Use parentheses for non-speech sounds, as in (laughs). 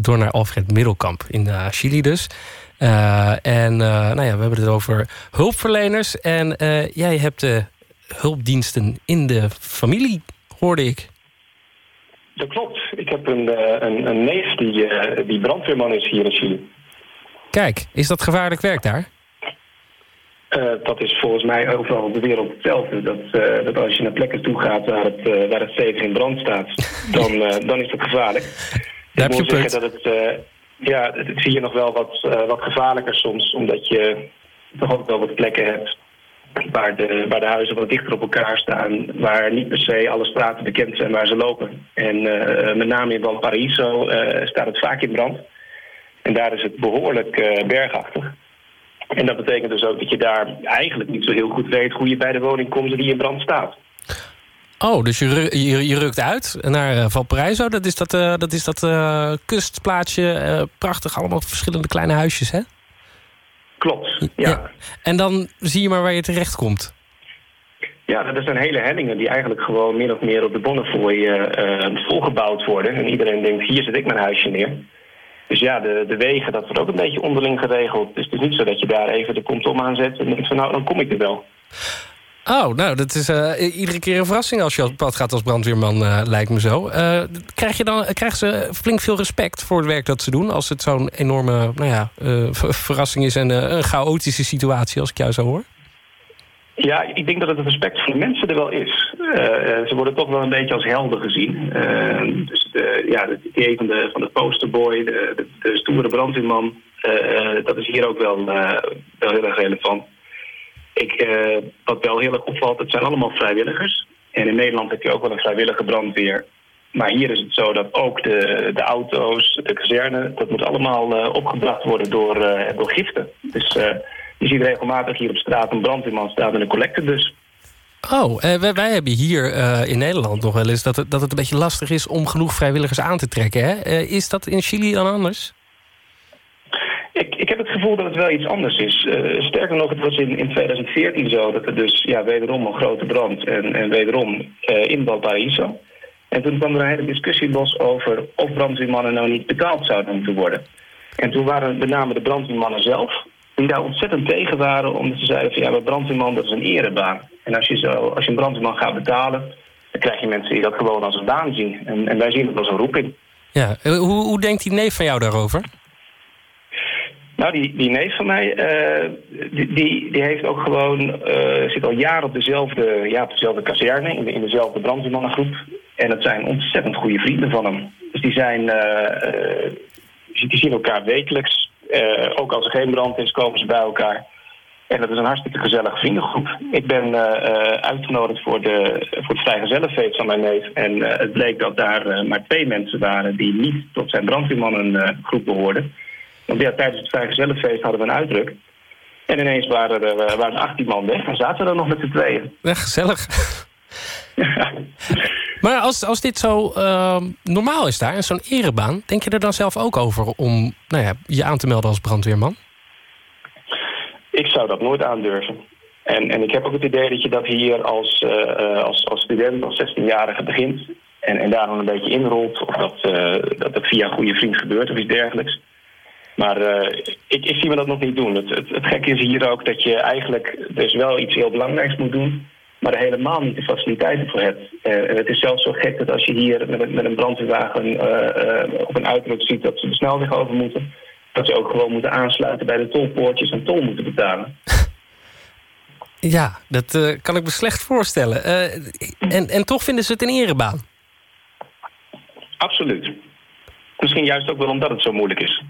door naar Alfred Middelkamp in Chili dus. en nou ja, we hebben het over hulpverleners. En jij hebt hulpdiensten in de familie, hoorde ik. Dat klopt. Ik heb een, een, een neef die, die brandweerman is hier in Chili. Kijk, is dat gevaarlijk werk daar? Uh, dat is volgens mij overal op de wereld hetzelfde. Dat, uh, dat als je naar plekken toe gaat waar het, uh, waar het stevig in brand staat, (laughs) dan, dan is dat gevaarlijk. Daar ik moet zeggen dat het, ja, het zie je nog wel wat, wat gevaarlijker soms, omdat je toch ook wel wat plekken hebt waar de, waar de huizen wat dichter op elkaar staan, waar niet per se alle straten bekend zijn waar ze lopen. En met name in Valparaiso staat het vaak in brand. En daar is het behoorlijk bergachtig. En dat betekent dus ook dat je daar eigenlijk niet zo heel goed weet... hoe je bij de woning komt die in brand staat. Oh, dus je, je, je rukt uit naar uh, Valparaiso. Dat is dat, uh, dat, is dat uh, kustplaatsje. prachtig, allemaal verschillende kleine huisjes, hè? Klopt, ja. En dan zie je maar waar je terecht komt. Ja, dat zijn hele hellingen die eigenlijk gewoon min of meer op de Bonnefoy volgebouwd worden. En iedereen denkt, hier zet ik mijn huisje neer. Dus ja, de, de wegen, dat wordt ook een beetje onderling geregeld. Dus het is niet zo dat je daar even de kontom aan zet en denkt van nou, dan kom ik er wel. Oh, nou, dat is uh, iedere keer een verrassing als je op pad gaat als brandweerman, uh, lijkt me zo. Uh, krijg je dan, krijgen ze flink veel respect voor het werk dat ze doen... als het zo'n enorme nou ja, verrassing is en een chaotische situatie, als ik jou zo hoor? Ja, ik denk dat het respect voor de mensen er wel is. Ze worden toch wel een beetje als helden gezien. Dus de, ja, het idee van de, van de posterboy, de, de, stoere brandweerman... Dat is hier ook wel, wel heel erg relevant. Ik, wat wel heel erg opvalt, het zijn allemaal vrijwilligers. En in Nederland heb je ook wel een vrijwillige brandweer. Maar hier is het zo dat ook de, de auto's, de kazerne... dat moet allemaal opgebracht worden door, door giften. Dus... Je ziet regelmatig hier op straat een brandweerman staan met een collectebus. Oh, eh, wij, wij, hebben hier in Nederland nog wel eens... Dat het, dat het een beetje lastig is om genoeg vrijwilligers aan te trekken. Hè? Is dat in Chili dan anders? Ik, ik heb het gevoel dat het wel iets anders is. Uh, sterker nog, het was in, in 2014 zo... dat er dus ja, wederom een grote brand en, en wederom in Valparaiso. En toen kwam er een hele discussie los over... of brandweermannen nou niet betaald zouden moeten worden. En toen waren met name de brandweermannen zelf die daar ontzettend tegen waren... omdat ze zeiden van ja, maar brandweerman dat is een erebaan. En als je, zo, als je een brandweerman gaat betalen... dan krijg je mensen die dat gewoon als een baan zien. En, en wij zien het als een roeping. Ja, hoe, hoe denkt die neef van jou daarover? Nou, die, die neef van mij, uh, die, die, heeft ook gewoon, uh, zit al jaren op dezelfde, ja, op dezelfde kazerne, in, in dezelfde brandweermannengroep. En dat zijn ontzettend goede vrienden van hem. Dus die zijn, uh, die zien elkaar wekelijks. Ook als er geen brand is, komen ze bij elkaar. En dat is een hartstikke gezellige vriendengroep. Ik ben uitgenodigd voor, de, voor het vrijgezellenfeest van mijn neef. En het bleek dat daar maar twee mensen waren die niet tot zijn brandweermannengroep behoorden. Want ja, tijdens het vrijgezellenfeest hadden we een uitdruk. En ineens waren er waren 18 man weg en zaten we er nog met z'n tweeën. Ja, gezellig. (laughs) Maar als, als dit zo uh, normaal is daar, en zo'n erebaan... denk je er dan zelf ook over om nou ja, je aan te melden als brandweerman? Ik zou dat nooit aandurven. En, en ik heb ook het idee dat je dat hier als, uh, als, als student, als 16-jarige begint... En, en daar dan een beetje inrolt, of dat, uh, dat het via een goede vriend gebeurt of iets dergelijks. Maar uh, ik, ik zie me dat nog niet doen. Het, het, het gekke is hier ook dat je eigenlijk dus wel iets heel belangrijks moet doen maar er helemaal niet de faciliteiten voor hebt. Uh, het is zelfs zo gek dat als je hier met, met een brandweerwagen uh, op een uitdruk ziet dat ze de snelweg over moeten, dat ze ook gewoon moeten aansluiten bij de tolpoortjes en tol moeten betalen. Ja, dat kan ik me slecht voorstellen. en, en toch vinden ze het een erebaan? Absoluut. Misschien juist ook wel omdat het zo moeilijk is.